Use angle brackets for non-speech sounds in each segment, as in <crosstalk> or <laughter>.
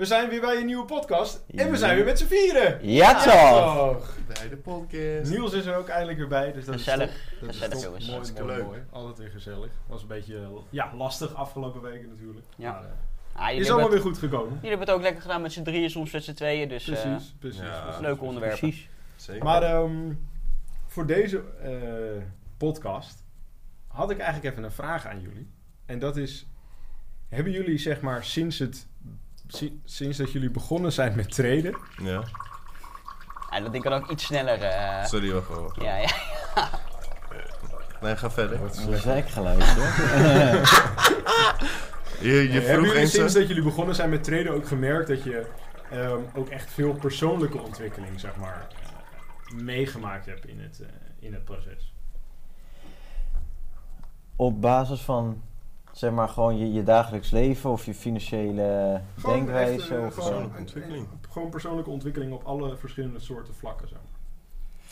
we zijn weer bij een nieuwe podcast en we zijn weer met z'n vieren. Ja toch! toch? Bij de podcast. Niels is er ook eindelijk weer bij, dus dat Gezellig. is top. Dat is Gezellig, top. jongens. Mooi, mooi, leuk. mooi. Altijd weer gezellig. Was een beetje ja, lastig afgelopen weken natuurlijk. Ja. Maar, Ah, jullie, is allemaal het, weer goed gekomen. jullie hebben het ook lekker gedaan met z'n drieën, soms met z'n tweeën. Dus eh, Precies, precies. Ja. leuke onderwerpen. Precies. Zeker. Maar ehm, voor deze eh, podcast had ik eigenlijk even een vraag aan jullie. En dat is, hebben jullie zeg maar sinds het... si- Sinds dat jullie begonnen zijn met traden, ja. Ja, dat ding kan ook iets sneller. eh, Sorry, wacht wel. ja, ja. Nee, ga verder. Een zekgeluidje. <laughs> Je, je hebben vroeg jullie eens... sinds eh, dat jullie begonnen zijn met traden ook gemerkt dat je ehm, ook echt veel persoonlijke ontwikkeling zeg maar eh, meegemaakt hebt in het, eh, in het proces? Op basis van, zeg maar, gewoon je, je dagelijks leven of je financiële Gewoon denkwijze. echt, of, gewoon, Persoonlijke ontwikkeling. gewoon persoonlijke ontwikkeling op alle verschillende soorten vlakken. Zo.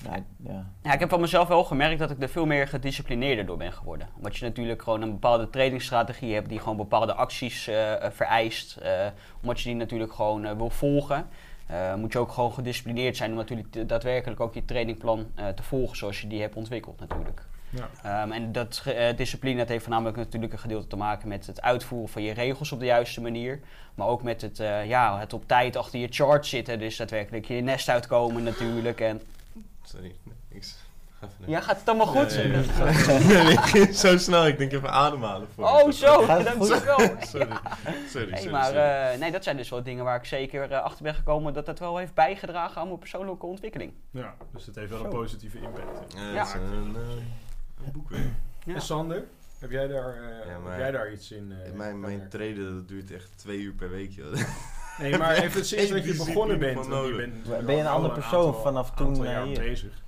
ja, ja. Ja, ik heb van mezelf wel gemerkt dat ik er veel meer gedisciplineerder door ben geworden. Omdat je natuurlijk gewoon een bepaalde tradingstrategie hebt die gewoon bepaalde acties eh, eh, vereist. Eh, omdat je die natuurlijk gewoon wil volgen. eh, moet je ook gewoon gedisciplineerd zijn om natuurlijk daadwerkelijk ook je trainingplan eh, te volgen zoals je die hebt ontwikkeld natuurlijk. Ja. Ehm, en dat eh, discipline dat heeft voornamelijk natuurlijk een gedeelte te maken met het uitvoeren van je regels op de juiste manier. Maar ook met het, eh, ja, het op tijd achter je chart zitten. Dus daadwerkelijk je nest uitkomen natuurlijk. En, Sorry, niks. Ja, gaat het allemaal goed? Nee, nee, nee, <laughs> <laughs> nee, ik ging zo snel. Ik denk even ademhalen voor. Oh, zo, het goed? dankjewel. Sorry, <laughs> sorry, maar sorry. eh, nee, dat zijn dus wel dingen waar ik zeker achter ben gekomen dat dat wel heeft bijgedragen aan mijn persoonlijke ontwikkeling. ja, dus het heeft wel Zo. een positieve impact. Eh, ja. is eh, een boek weer. Ja. En Sander, heb jij daar, eh, Ja, maar- heb jij daar iets in? eh, mijn mijn traden dat duurt echt twee uur per week. Joh. <laughs> Nee, maar <laughs> even sinds dat je begonnen bent, je Ben je een ander persoon aantal- vanaf toen aantal naar jaar hier? bezig.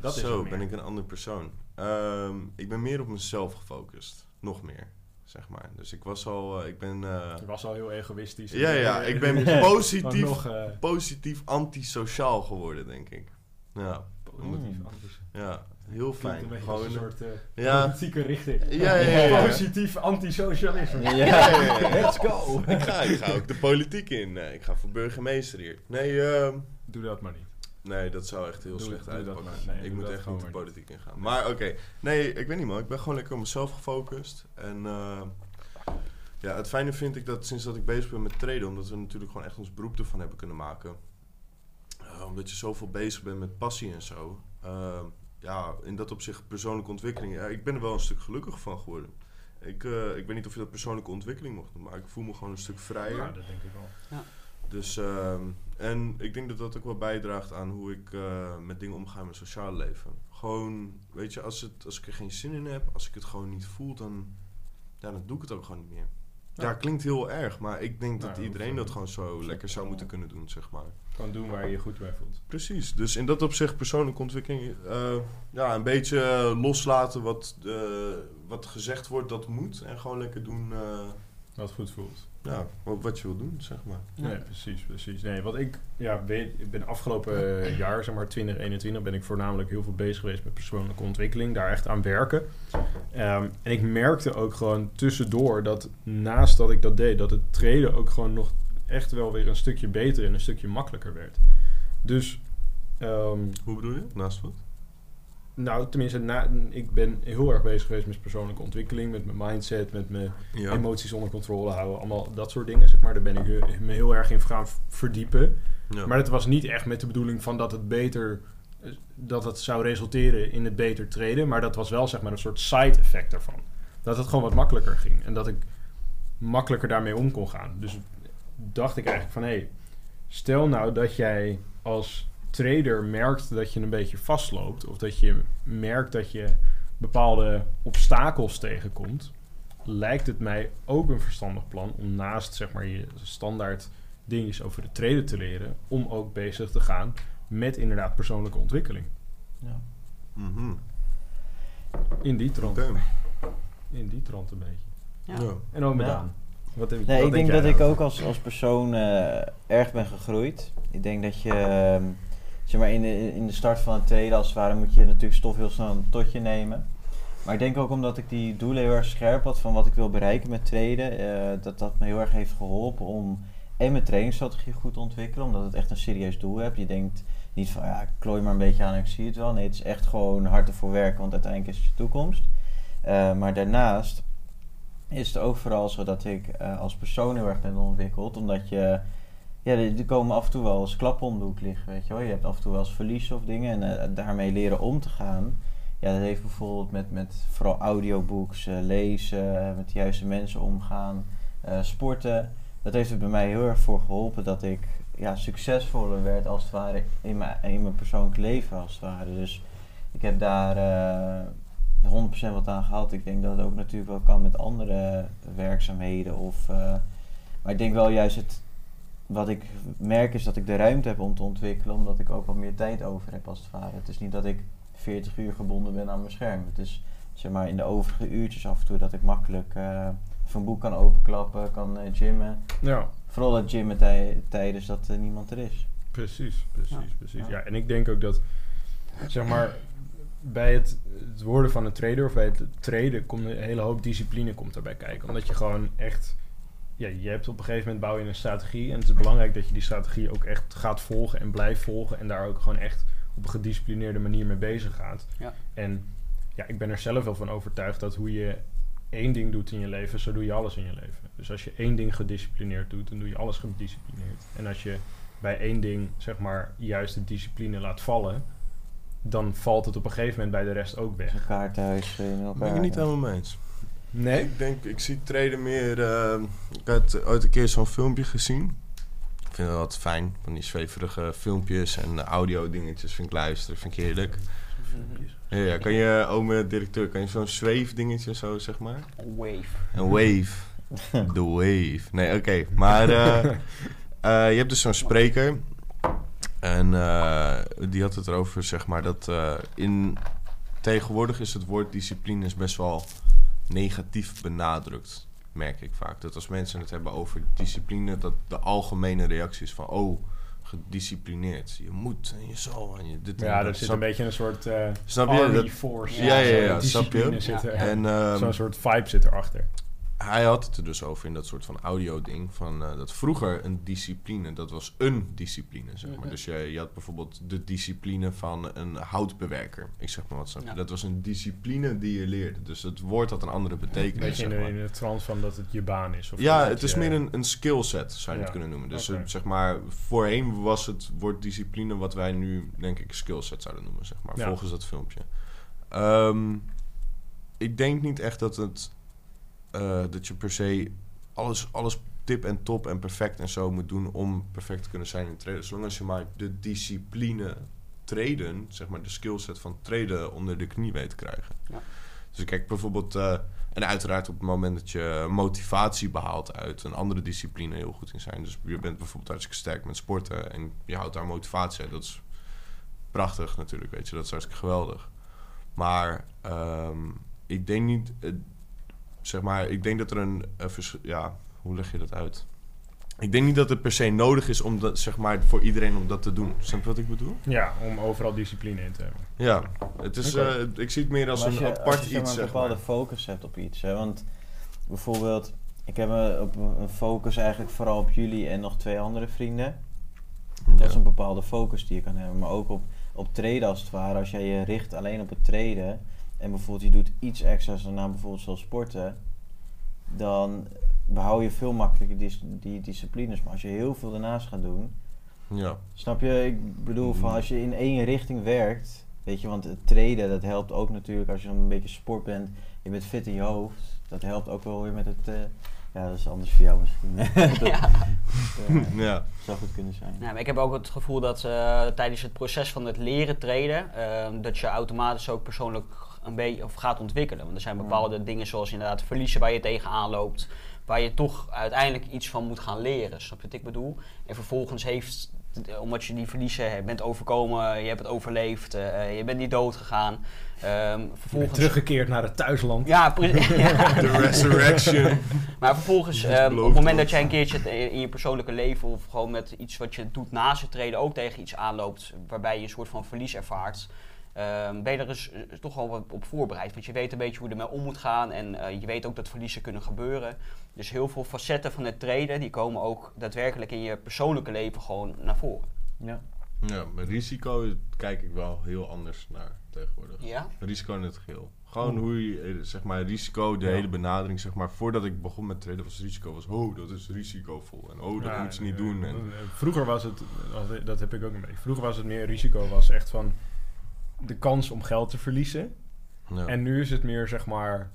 Dat is Zo, ben ik een ander persoon. Ehm, ik ben meer op mezelf gefocust. Nog meer, zeg maar. Dus ik was al... eh, ik ben... eh, Je was al heel egoïstisch. ja, ja, <laughs> ik ben positief, nog eh, positief antisociaal geworden, denk ik. Ja, positief anders. ja heel fijn. een Gewoon, een soort eh, ja. politieke richting. Ja, ja, ja. Positief antisocialisme. <laughs> Let's go! ik, ga, ik ga ook de politiek in. Nee, ik ga voor burgemeester hier. Nee, ehm, Doe dat maar niet. nee dat zou echt heel Doe- slecht doe uitpakken. maar. Nee, ik moet echt gewoon niet de politiek ingaan. Maar oké, nee, ik weet niet man. Ik ben gewoon lekker op mezelf gefocust. En eh, ja, het fijne vind ik dat sinds dat ik bezig ben met traden, omdat we natuurlijk gewoon echt ons beroep ervan hebben kunnen maken. Eh, omdat je zoveel bezig bent met passie en zo. Eh, ja, in dat opzicht persoonlijke ontwikkeling. Ja, ik ben er wel een stuk gelukkiger van geworden. Ik, eh, ik weet niet of je dat persoonlijke ontwikkeling mocht noemen, maar ik voel me gewoon een stuk vrijer. Ja, dat denk ik wel. Dus, ehm, en ik denk dat dat ook wel bijdraagt aan hoe ik eh, met dingen omga in mijn sociale leven. Gewoon, weet je, als, het, als ik er geen zin in heb, als ik het gewoon niet voel, dan, ja, dan doe ik het ook gewoon niet meer. Ja, Ja. klinkt heel erg, maar ik denk Nou, dat iedereen dat gewoon zo lekker zou moeten kunnen doen, zeg maar. Gewoon doen waar je je goed bij voelt. Precies, dus in dat opzicht persoonlijke ontwikkeling, eh, ja, een beetje eh, loslaten wat, eh, wat gezegd wordt dat moet en gewoon lekker doen eh, Wat goed voelt. ja, wat, wat je wil doen, zeg maar. Ja. Nee, precies, precies. Nee, wat ik, ja, weet, ik ben afgelopen jaar, zeg maar 2021, ben ik voornamelijk heel veel bezig geweest met persoonlijke ontwikkeling, daar echt aan werken. Ehm, en ik merkte ook gewoon tussendoor dat naast dat ik dat deed, dat het treden ook gewoon nog echt wel weer een stukje beter en een stukje makkelijker werd. Dus, ehm, Hoe bedoel je? Naast wat? nou, tenminste, na, ik ben heel erg bezig geweest met persoonlijke ontwikkeling, met mijn mindset, met mijn Ja. emoties onder controle houden, allemaal dat soort dingen, zeg maar. Daar ben ik me heel erg in gaan verdiepen. ja. Maar het was niet echt met de bedoeling van dat het beter dat het zou resulteren in het beter treden, maar dat was wel zeg maar een soort side effect daarvan. Dat het gewoon wat makkelijker ging en dat ik makkelijker daarmee om kon gaan. Dus dacht ik eigenlijk van hé, hey, stel nou dat jij als trader merkt dat je een beetje vastloopt of dat je merkt dat je bepaalde obstakels tegenkomt, lijkt het mij ook een verstandig plan om naast zeg maar je standaard dingetjes over de traden te leren, om ook bezig te gaan met inderdaad persoonlijke ontwikkeling. Ja. Mhm. In die trant. In die trant een beetje. Ja. Ja. En ook met Ja. Daan. Wat, heb- Nee, wat ik denk dat ik ook als, als persoon eh, erg ben gegroeid. Ik denk dat je, ehm, zeg maar, in de, in de start van het tweede als het ware moet je natuurlijk stof heel snel tot je nemen. Maar ik denk ook omdat ik die doelen heel erg scherp had van wat ik wil bereiken met treden, eh, dat dat me heel erg heeft geholpen om en mijn trainingsstrategie goed te ontwikkelen, omdat het echt een serieus doel hebt. Je denkt niet van ja, ik klooi maar een beetje aan en ik zie het wel. Nee, het is echt gewoon hard ervoor werken, want uiteindelijk is het je toekomst. Eh, maar daarnaast is het ook vooral zo dat ik eh, als persoon heel erg ben ontwikkeld. Omdat je, ja, er komen af en toe wel eens klappen om de hoek liggen, weet je wel. Je hebt af en toe wel eens verliezen of dingen en eh, daarmee leren om te gaan. Ja, dat heeft bijvoorbeeld met, met vooral audiobooks, eh, lezen, met de juiste mensen omgaan, sporten. Dat heeft er bij mij heel erg voor geholpen dat ik ja, succesvoller werd als het ware in mijn, in mijn persoonlijk leven als het ware. Dus ik heb daar 100% wat aan gehad. Ik denk dat het ook natuurlijk wel kan met andere werkzaamheden. Of, eh, maar ik denk wel juist het, wat ik merk is dat ik de ruimte heb om te ontwikkelen, omdat ik ook wat meer tijd over heb als het ware. Het is niet dat ik 40 uur gebonden ben aan mijn scherm. Het is zeg maar in de overige uurtjes af en toe dat ik makkelijk eh van boek kan openklappen, kan eh, gymmen. Ja, Vooral dat gymmen tij- tijdens dat niemand er is. precies, precies, Ja. precies. Ja. Ja. en ik denk ook dat, zeg maar, bij het, het worden van een trader of bij het traden komt een hele hoop discipline komt daarbij kijken. Omdat je gewoon echt, ja, je hebt op een gegeven moment bouw je een strategie en het is belangrijk dat je die strategie ook echt gaat volgen en blijft volgen en daar ook gewoon echt op een gedisciplineerde manier mee bezig gaat. Ja. En ja, ik ben er zelf wel van overtuigd dat hoe je één ding doet in je leven, zo doe je alles in je leven. Dus als je één ding gedisciplineerd doet, dan doe je alles gedisciplineerd. En als je bij één ding, zeg maar, juist de discipline laat vallen, dan valt het op een gegeven moment bij de rest ook weg. Elkaar thuis in elkaar. Ben ik het niet helemaal mee eens. Nee? Ik denk, ik zie traden meer... eh, ik had ooit een keer zo'n filmpje gezien. Ik vind dat fijn. Van die zweverige filmpjes en audio dingetjes vind ik luisteren. Vind ik heerlijk. Ja, ja, kan je, ome directeur, kan je zo'n zweefdingetje zo, zeg maar? Wave. Een wave. <laughs> De wave. Nee, oké. Maar eh, <laughs> eh, je hebt dus zo'n spreker. En eh, die had het erover, zeg maar, dat eh, in... Tegenwoordig is het woord discipline is best wel negatief benadrukt. Merk ik vaak. Dat als mensen het hebben over discipline, dat de algemene reactie is van... Oh, gedisciplineerd. Je moet en je zal en je dit en Ja, dat. er zit een beetje een soort uh, Snap je? force. Ja, ja, ja, zo'n snap je? Zit er, Ja, ja. En, ehm, Zo'n soort vibe zit erachter. Hij had het er dus over in dat soort van audio-ding. Van eh, dat vroeger een discipline, dat was een discipline, zeg maar. Dus je, je had bijvoorbeeld de discipline van een houtbewerker. Ik zeg maar wat? Ja. Dat was een discipline die je leerde. Dus het woord had een andere Een betekenis, beetje in zeg de, maar. in de trant van dat het je baan is. Of Ja, het is je- meer een, een skillset, zou je het kunnen noemen. Dus zeg maar, voorheen was het woord discipline wat wij nu, denk ik, skillset zouden noemen, zeg maar. Ja. Volgens dat filmpje. Ehm, ik denk niet echt dat het, eh, dat je per se alles, alles tip en top en perfect en zo moet doen om perfect te kunnen zijn in traden. Zolang als je maar de discipline treden, zeg maar de skillset van treden onder de knie weet te krijgen. Ja. Dus kijk bijvoorbeeld, eh, en uiteraard op het moment dat je motivatie behaalt uit een andere discipline heel goed in zijn. Dus je bent bijvoorbeeld hartstikke sterk met sporten en je houdt daar motivatie uit. Dat is prachtig natuurlijk, weet je, dat is hartstikke geweldig. Maar ehm, ik denk niet, eh, zeg maar, ik denk dat er een, een vers- ja, hoe leg je dat uit? Ik denk niet dat het per se nodig is om dat, zeg maar, voor iedereen om dat te doen. Snap je wat ik bedoel? Ja, om overal discipline in te hebben. Ja, het is, eh, ik zie het meer als, als een je, apart als je zeg iets, maar, een zeg maar. bepaalde focus hebt op iets. Hè? Want bijvoorbeeld, ik heb een, op een focus eigenlijk vooral op jullie en nog twee andere vrienden. Dat is een bepaalde focus die je kan hebben. Maar ook op, op treden als het ware. Als jij je richt alleen op het treden. En bijvoorbeeld je doet iets extra's daarna bijvoorbeeld zoals sporten. Dan behoud je veel makkelijker die, die disciplines. Maar als je heel veel daarnaast gaat doen. Ja. Snap je? Ik bedoel van Mhm. als je in één richting werkt. Weet je, want het treden dat helpt ook natuurlijk als je dan een beetje sport bent. Je bent fit in je hoofd. Dat helpt ook wel weer met het... eh, ja, dat is anders voor jou misschien. <laughs> dat, Ja. ja, ja. zou goed kunnen zijn. Ja, maar ik heb ook het gevoel dat eh, tijdens het proces van het leren treden, eh, dat je automatisch ook persoonlijk een beetje of gaat ontwikkelen. Want er zijn bepaalde dingen zoals inderdaad verliezen waar je tegenaan loopt, waar je toch uiteindelijk iets van moet gaan leren. Snap je wat ik bedoel? En vervolgens heeft omdat je die verliezen hebt, bent overkomen, je hebt het overleefd, eh, je bent niet dood gegaan. Ehm, Je bent vervolgens... teruggekeerd naar het thuisland. Ja. <laughs> <laughs> De resurrection. Maar vervolgens, ehm, op het moment dat jij een keertje in je persoonlijke leven of gewoon met iets wat je doet naast het treden ook tegen iets aanloopt, waarbij je een soort van verlies ervaart, ehm, ben je er dus eh, toch wel wat op voorbereid. Want je weet een beetje hoe je ermee om moet gaan en eh, je weet ook dat verliezen kunnen gebeuren. Dus heel veel facetten van het treden, die komen ook daadwerkelijk in je persoonlijke leven gewoon naar voren. Ja. Ja, met risico kijk ik wel heel anders naar tegenwoordig. Ja? Risico in het geheel. Gewoon hoe je, eh, zeg maar, risico, de Ja. hele benadering, zeg maar, voordat ik begon met traden was risico, was, oh, dat is risicovol. En oh, dat Ja, moet je niet eh, doen. eh, En, Vroeger was het, dat heb ik ook een beetje. Vroeger was het meer risico, was echt van de kans om geld te verliezen. ja. En nu is het meer zeg maar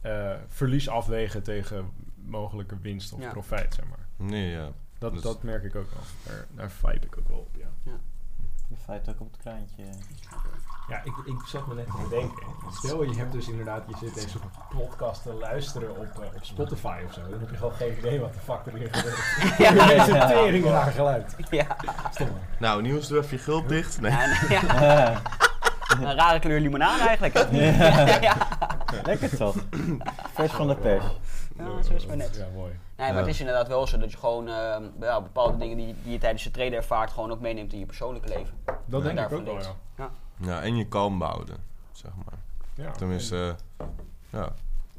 eh, verlies afwegen tegen mogelijke winst of Ja. profijt, zeg maar. nee, ja. Dat, Dus- dat merk ik ook wel. Daar, daar vibe ik ook wel op, ja. Je feit ook op het kraantje. Ja, ik, ik zat me net te bedenken. Stel, je hebt dus inderdaad, je zit deze podcast te luisteren op, eh, op Spotify of zo. Dan heb je gewoon geen idee wat de fuck erin gebeurt. <laughs> Ja. Ja, een tering raar geluid. Ja. Stom. Nou, Niels, doe even je gulp dicht. Nee. Ja, ja. Ja. Een rare kleur limonade eigenlijk. Ja. ja. Lekker toch? Vers van de pers. Ja, zo is het maar net. Ja, mooi. Nee, maar het is inderdaad wel zo dat je gewoon eh, ja, bepaalde dingen die, die je tijdens het treden ervaart, gewoon ook meeneemt in je persoonlijke leven. Dat denk ik ook wel, ja. Ja, en je kalm behouden, zeg maar. ja. Tenminste, ja.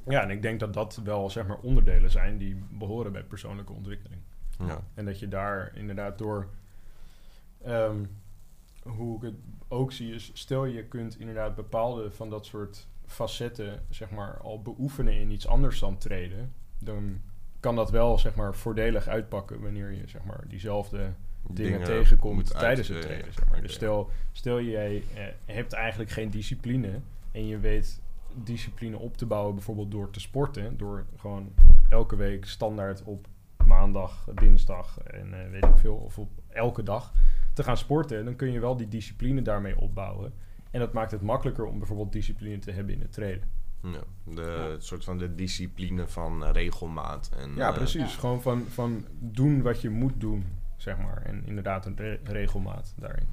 Ja, en ik denk dat dat wel zeg maar onderdelen zijn die behoren bij persoonlijke ontwikkeling. ja. En dat je daar inderdaad door, ehm, hoe ik het ook zie, is stel je kunt inderdaad bepaalde van dat soort facetten, zeg maar, al beoefenen in iets anders dan treden, dan kan dat wel, zeg maar, voordelig uitpakken wanneer je, zeg maar, diezelfde dingen, tegenkomt tijdens het treden, zeg maar. Dus stel, stel jij eh, hebt eigenlijk geen discipline en je weet discipline op te bouwen bijvoorbeeld door te sporten, door gewoon elke week standaard op maandag, dinsdag en eh, weet ik veel, of op elke dag te gaan sporten, dan kun je wel die discipline daarmee opbouwen. En dat maakt het makkelijker om bijvoorbeeld discipline te hebben in het treden. Ja, de soort van de discipline van eh, regelmaat. En, Ja, eh, precies. Ja. Gewoon van, van doen wat je moet doen, zeg maar. En inderdaad een re- regelmaat daarin.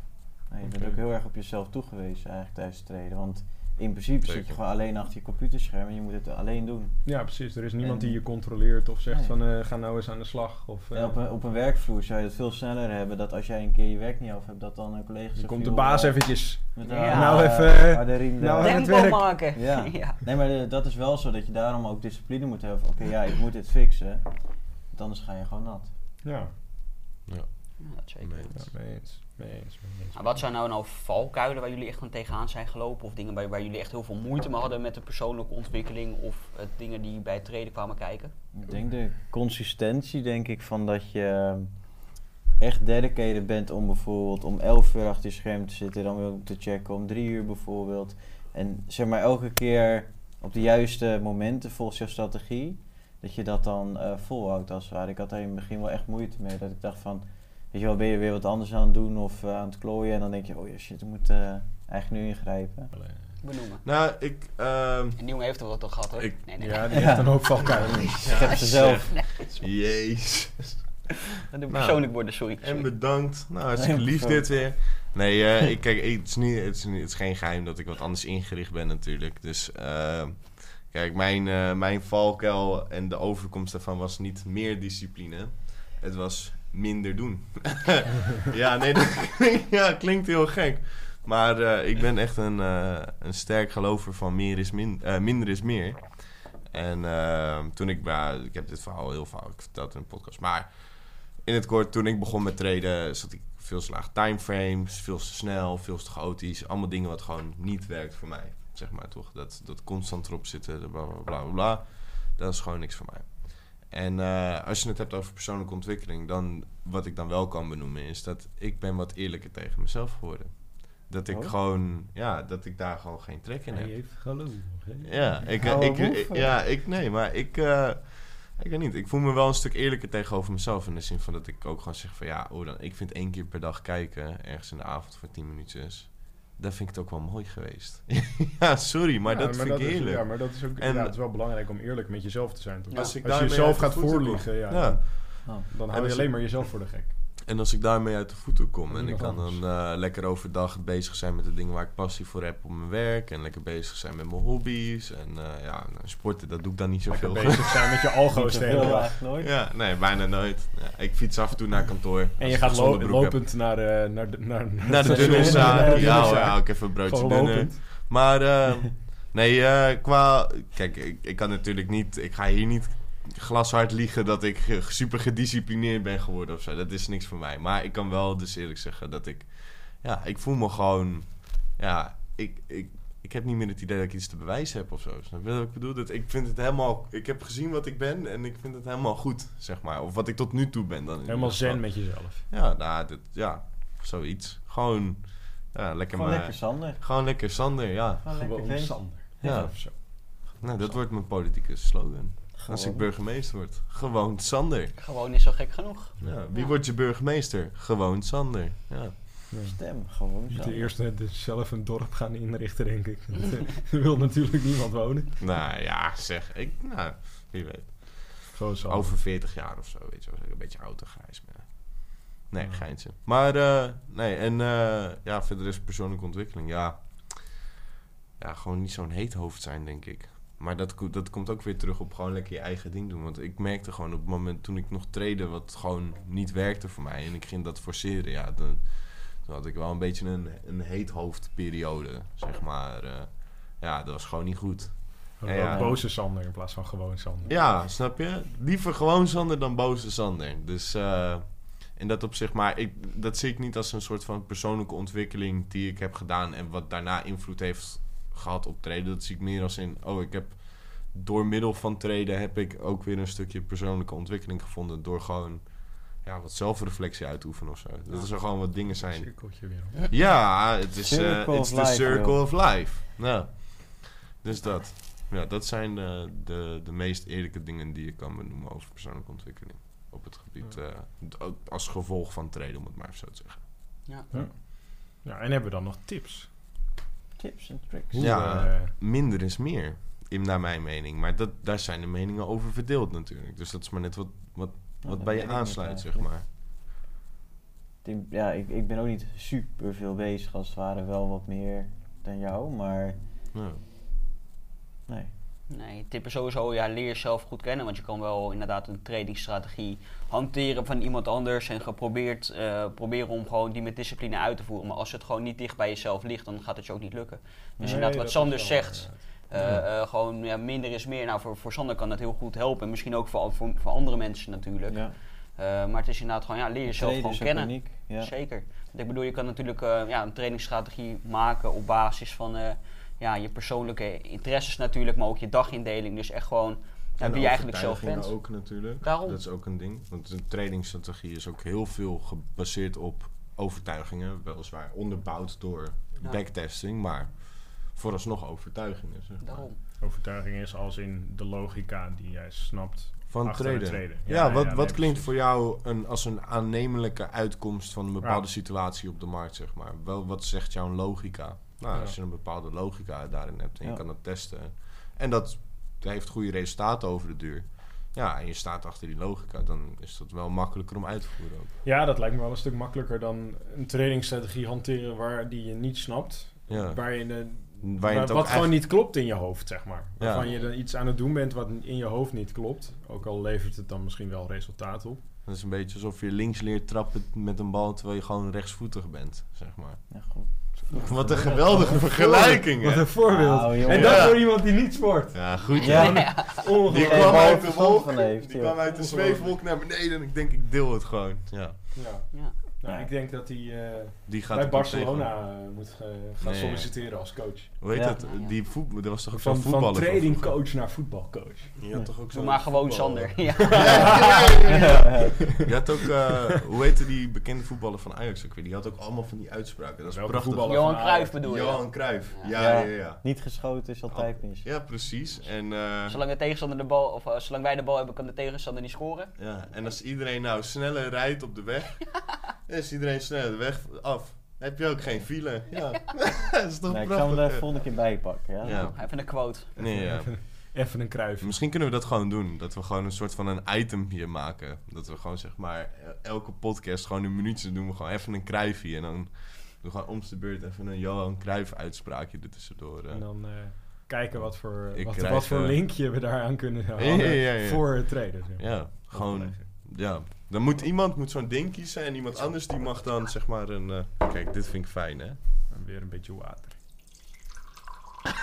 Ja, je bent ook heel erg op jezelf toegewezen eigenlijk tijdens het treden. Want in principe zit je gewoon alleen achter je computerscherm en je moet het alleen doen. Ja, precies. Er is niemand En- die je controleert of zegt Nee. van eh, ga nou eens aan de slag. Of, eh, op een, op een werkvloer zou je het veel sneller hebben dat als jij een keer je werk niet af hebt, dat dan een collega dan zegt... komt de baas eh, eventjes. met Ja. een, Nou eh, even, eh, harde riem nou Tempo maken. <laughs> Ja. <laughs> ja. Nee, maar de- dat is wel zo dat je daarom ook discipline moet hebben. Oké, ja, ik moet dit fixen. Want anders ga je gewoon nat. Ja, Ja, Ja, dat zeker. mee eens. Mee eens. Mee eens, mee eens. Maar wat zijn nou nou valkuilen waar jullie echt gewoon tegenaan zijn gelopen? Of dingen waar, waar jullie echt heel veel moeite mee hadden met de persoonlijke ontwikkeling? Of eh, dingen die bij het treden kwamen kijken? Ik denk de consistentie, denk ik, van dat je echt dedicated bent om bijvoorbeeld om 11 uur achter je scherm te zitten, dan weer te checken om 3 uur bijvoorbeeld. En zeg maar elke keer op de juiste momenten volgens jouw strategie, dat je dat dan eh, volhoudt als het ware. Ik had daar in het begin wel echt moeite mee, dat ik dacht van, weet je wel, ben je weer wat anders aan het doen of eh, aan het klooien en dan denk je, oh ja shit, ik moet eh, eigenlijk nu ingrijpen. Benoemen. Nou, ik... ehm, En jongen heeft er wat toch gehad hoor. Ik- nee, nee. Ja, die heeft een hoop valkuilen. Ik heb ze zelf. Jezus. Dat doe ik Nou, persoonlijk worden, sorry. En bedankt. Nou, <laughs> hartstikke Nee, lief dit weer. Nee, eh, <laughs> ik, kijk, het is, niet, het, is niet, het is geen geheim dat ik wat anders ingericht ben natuurlijk. Dus eh, kijk, mijn, eh, mijn valkuil en de overkomst daarvan was niet meer discipline. Het was minder doen. <laughs> ja, nee, dat klinkt, ja, klinkt heel gek. Maar eh, ik ben echt een, eh, een sterk gelover van meer is min, eh, minder is meer. En eh, toen ik, ik heb dit verhaal heel vaak verteld in een podcast, maar in het kort, toen ik begon met traden, zat ik veel te laag timeframes, veel te snel, veel te chaotisch. Allemaal dingen wat gewoon niet werkt voor mij, zeg maar toch. Dat, dat constant erop zitten, bla bla bla, bla. dat is gewoon niks voor mij. En eh, als je het hebt over persoonlijke ontwikkeling, dan wat ik dan wel kan benoemen is dat ik ben wat eerlijker tegen mezelf geworden. Dat ik Oh. gewoon, ja, dat ik daar gewoon geen trek in Hij heb. heeft geloof. hè? Ja, ik, ik, ja, ik, nee, maar ik, eh, ik weet niet. Ik voel me wel een stuk eerlijker tegenover mezelf. In de zin van dat ik ook gewoon zeg van ja, oh, dan, ik vind één keer per dag kijken, ergens in de avond voor tien minuutjes. Dat vind ik het ook wel mooi geweest. <laughs> ja, sorry, maar Ja, dat vind ik is- eerlijk. Ja, maar dat is ook En- ja, het is wel belangrijk om eerlijk met jezelf te zijn. Toch? Ja. Als ik Als je jezelf gaat voorliegen, ja, Ja. dan, dan En hou je alleen ik- maar jezelf voor de gek. En als ik daarmee uit de voeten kom en ik kan dan eh, lekker overdag bezig zijn met de dingen waar ik passie voor heb op mijn werk. En lekker bezig zijn met mijn hobby's. En eh, ja, nou, sporten, dat doe ik dan niet Lekker zoveel. bezig zijn met je <laughs> algo's de hele dag. nooit. ja, nee, bijna nooit. Ja, ik fiets af en toe naar kantoor. En je gaat een lo- zonnebroek heb. lopend naar de, naar de, naar, Naar de. Naar de Ja, hoor, hou ik even een broodje dunner. Maar eh, <laughs> nee, eh, qua... Kijk, ik, ik kan natuurlijk niet... Ik ga hier niet glashard liegen dat ik eh, super gedisciplineerd ben geworden of zo. Dat is niks voor mij. Maar ik kan wel dus eerlijk zeggen dat ik... Ja, ik voel me gewoon... Ja, ik... ik ik heb niet meer het idee dat ik iets te bewijzen heb of zo. Snap je wat ik bedoel? Dat ik vind het helemaal... Ik heb gezien wat ik ben en ik vind het helemaal goed, zeg maar. Of wat ik tot nu toe ben dan. Helemaal zen met jezelf. Ja, nou, dit, ja, zoiets. Gewoon, ja, lekker Gewoon maar... lekker Sander. Gewoon lekker Sander, ja. Gewoon lekker. Sander. Ja. Of zo. Nou, dat wordt mijn politieke slogan. Als ik burgemeester word. Gewoon Sander. Gewoon niet zo gek genoeg. Ja, wie Ja. wordt je burgemeester? Gewoon Sander. Ja. Stem, gewoon Moet zo. je eerst eh, dus zelf een dorp gaan inrichten, denk ik. <laughs> Er wil natuurlijk niemand wonen. Nou ja, zeg. Ik, nou, wie weet. Gewoon zo. Over 40 jaar of zo, weet je wel. Een beetje oud en grijs ben. Nee, Ja. geintje. Maar, eh, nee, en eh, ja, verder is persoonlijke ontwikkeling. Ja, ja gewoon niet zo'n heet hoofd zijn, denk ik. Maar dat, dat komt ook weer terug op gewoon lekker je eigen ding doen. Want ik merkte gewoon op het moment toen ik nog trainde, wat gewoon niet werkte voor mij. En ik ging dat forceren, ja, dan, toen had ik wel een beetje een, een heet hoofdperiode, zeg maar. eh. ja, dat was gewoon niet goed. Ja. Boze Sander in plaats van gewoon Sander. Ja, snap je? Liever gewoon Sander dan boze Sander. Dus eh in dat opzicht, maar ik, dat zie ik niet als een soort van persoonlijke ontwikkeling die ik heb gedaan en wat daarna invloed heeft gehad op treden. Dat zie ik meer als in, oh, ik heb door middel van treden heb ik ook weer een stukje persoonlijke ontwikkeling gevonden door gewoon ja, wat zelfreflectie uit te oefenen of zo. Dat er gewoon wat dingen zijn. Cirkeltje weer. Ja, het is eh, it's the life, circle joh. of life. Nou, dus dat. Ja, dat zijn de, de, de meest eerlijke dingen die je kan benoemen over persoonlijke ontwikkeling. Op het gebied, Ja. eh, als gevolg van treden, om het maar even zo te zeggen. Ja. Ja, en hebben we dan nog tips? Tips en tricks. Ja. eh, Minder is meer, in, naar mijn mening. Maar dat, daar zijn de meningen over verdeeld natuurlijk. Dus dat is maar net wat, wat, Nou, wat bij je aansluit, zeg maar. Ja, ik, ik ben ook niet super veel bezig als het ware, wel wat meer dan jou, maar Ja. nee. Nee, tip is sowieso, ja, leer jezelf goed kennen. Want je kan wel inderdaad een trainingsstrategie hanteren van iemand anders. En geprobeerd eh, proberen om gewoon die met discipline uit te voeren. Maar als het gewoon niet dicht bij jezelf ligt, dan gaat het je ook niet lukken. Dus nee, inderdaad, wat Sander zegt, eh, eh, gewoon ja, minder is meer. Nou, voor, voor Sander kan dat heel goed helpen. En misschien ook voor, voor, voor andere mensen natuurlijk. Ja. Maar het is inderdaad gewoon, ja, leer jezelf gewoon kennen. uniek, Ja. Zeker. Want ik bedoel, je kan natuurlijk ja, een trainingsstrategie maken op basis van ja, je persoonlijke interesses natuurlijk, maar ook je dagindeling. Dus echt gewoon ja, wie je eigenlijk zelf overtuigingen bent. ook natuurlijk. Daarom. Dat is ook een ding. Want een trainingsstrategie is ook heel veel gebaseerd op overtuigingen. Weliswaar onderbouwd door Ja. backtesting, maar vooralsnog overtuigingen. Zeg maar. Daarom. Overtuiging is als in de logica die jij snapt. Van treden. Ja, Ja, wat, ja, wat nee, klinkt precies. voor jou een, als een aannemelijke uitkomst van een bepaalde Ja. situatie op de markt, zeg maar? Wel, wat zegt jouw logica? Nou, als je een bepaalde logica daarin hebt en je kan dat testen. En dat heeft goede resultaten over de duur. Ja, en je staat achter die logica, dan is dat wel makkelijker om uit te voeren ook. Ja, dat lijkt me wel een stuk makkelijker dan een trainingsstrategie hanteren waar die je niet snapt. Ja. Waar je de, Waar je waar- het ook wat gewoon niet klopt in je hoofd, zeg maar. Ja. Waarvan je er iets aan het doen bent wat in je hoofd niet klopt. Ook al levert het dan misschien wel resultaat op. Dat is een beetje alsof je links leert trappen met een bal terwijl je gewoon rechtsvoetig bent, zeg maar. Ja, goed. Wat een geweldige vergelijking, Wat een voorbeeld. Nou, en dat Ja. voor iemand die niet sport. Ja, goed. Ja. Die kwam uit de wolk, die joh. kwam uit de zweefwolk naar beneden en ik denk, ik deel het gewoon. Ja, Ja. Nou, Ja. ik denk dat hij eh, die gaat bij Barcelona eh, moet gaan Nee. solliciteren als coach. Hoe heet Ja. dat? Die voetbal, dat was toch ook Van, zo'n van voetballer? vroeger? tradingcoach naar voetbalcoach. Je had toch ook zo'n maar gewoon voetballer? Sander. <laughs> Ja. Je had ook, eh, hoe heette die bekende voetballer van Ajax ook weer? Die had ook allemaal van die uitspraken. Dat is Welke prachtig. voetballer? Johan van Cruijff bedoel je? Johan Cruijff. Ja. Ja, ja, Ja. ja. Niet geschoten is altijd mis. Ja, precies. En, eh, Zolang de tegenstander de bal, of zolang wij de bal hebben, kan de tegenstander niet scoren. ja, en als iedereen nou sneller rijdt op de weg, <laughs> is iedereen sneller de weg af. Dan heb je ook geen file. Ja, <laughs> dat is toch Nee, ik zal hem er volgende keer bij pakken. Ja? Ja. Even een quote. Nee, ja. even een kruif. Misschien kunnen we dat gewoon doen. Dat we gewoon een soort van een item hier maken. Dat we gewoon zeg maar elke podcast gewoon een minuutje doen we gewoon even een kruifje. En dan doen we gewoon om de beurt even een Johan Cruijff uitspraakje er tussendoor. eh. En dan eh, kijken wat voor, wat, krijg, wat voor eh, linkje we daaraan kunnen Ja, hangen ja, ja, ja. voor het treden. zeg maar. Ja, gewoon. Ja. Dan moet iemand moet zo'n ding kiezen en iemand anders die mag dan zeg maar een. eh, kijk, dit vind ik fijn hè. En weer een beetje water. <laughs>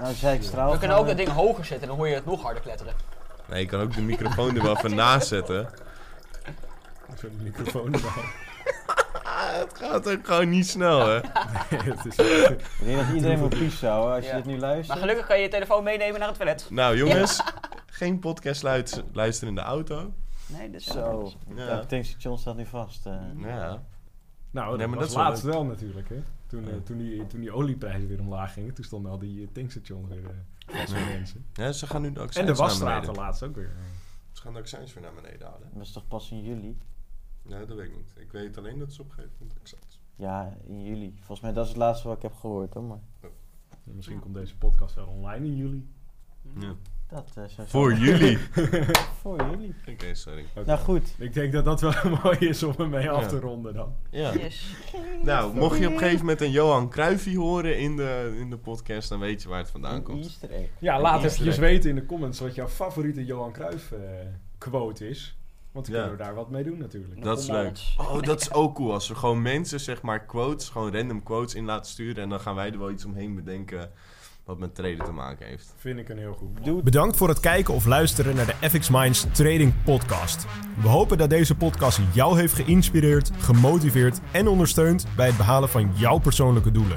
Nou, zei ik straal. We kunnen ook dat ding hoger zetten en dan hoor je het nog harder kletteren. Nee, je kan ook de microfoon er wel even naast zetten. Zo'n microfoon erbij. <laughs> Het gaat ook gewoon niet snel hè. het is Ik denk dat iedereen <laughs> moet pies houden als je Ja. dit nu Maar luistert. gelukkig kan je je telefoon meenemen naar het toilet. Nou jongens, geen podcast luisteren in de auto. Nee, dus Zo, Ja. het tankstation staat nu vast. eh. Ja. Nou, Nee, dat maar was dat is wel laatst wel natuurlijk. Hè? Toen, eh, Ja. toen, die, toen die olieprijzen weer omlaag gingen, toen stonden al die uh, tankstations weer uh, vast mensen. ja, ze gaan nu de En de wasstraten laatst ook weer. Ze gaan de accijns weer naar beneden halen. Dat was toch pas in juli? Nee, dat weet ik niet. Ik weet alleen dat ze opgeven met accijns. Ja, in juli. Volgens mij dat is het laatste wat ik heb gehoord hoor. Maar En misschien komt deze podcast wel online in juli. Ja. Dat eh, zou Voor zo- jullie. <laughs> Voor jullie. Oké, sorry. Nou goed. Ik denk dat dat wel <laughs> mooi is om ermee af Ja. te ronden dan. Ja. Yes. Nou, mocht je op een gegeven moment een Johan Cruijffie horen in de, in de podcast, dan weet je waar het vandaan Een komt. easter egg. Ja, Een laat easter even weten in de comments wat jouw favoriete Johan Cruijff eh, quote is. Want dan Ja. kunnen we daar wat mee doen natuurlijk. Dat is leuk. Oh, dat is ook cool. Als we gewoon mensen, zeg maar, quotes, gewoon random quotes in laten sturen. En dan gaan wij er wel iets omheen bedenken wat met traden te maken heeft. Vind ik een heel goed. Bedankt voor het kijken of luisteren naar de FX Minds Trading Podcast. We hopen dat deze podcast jou heeft geïnspireerd, gemotiveerd en ondersteund bij het behalen van jouw persoonlijke doelen.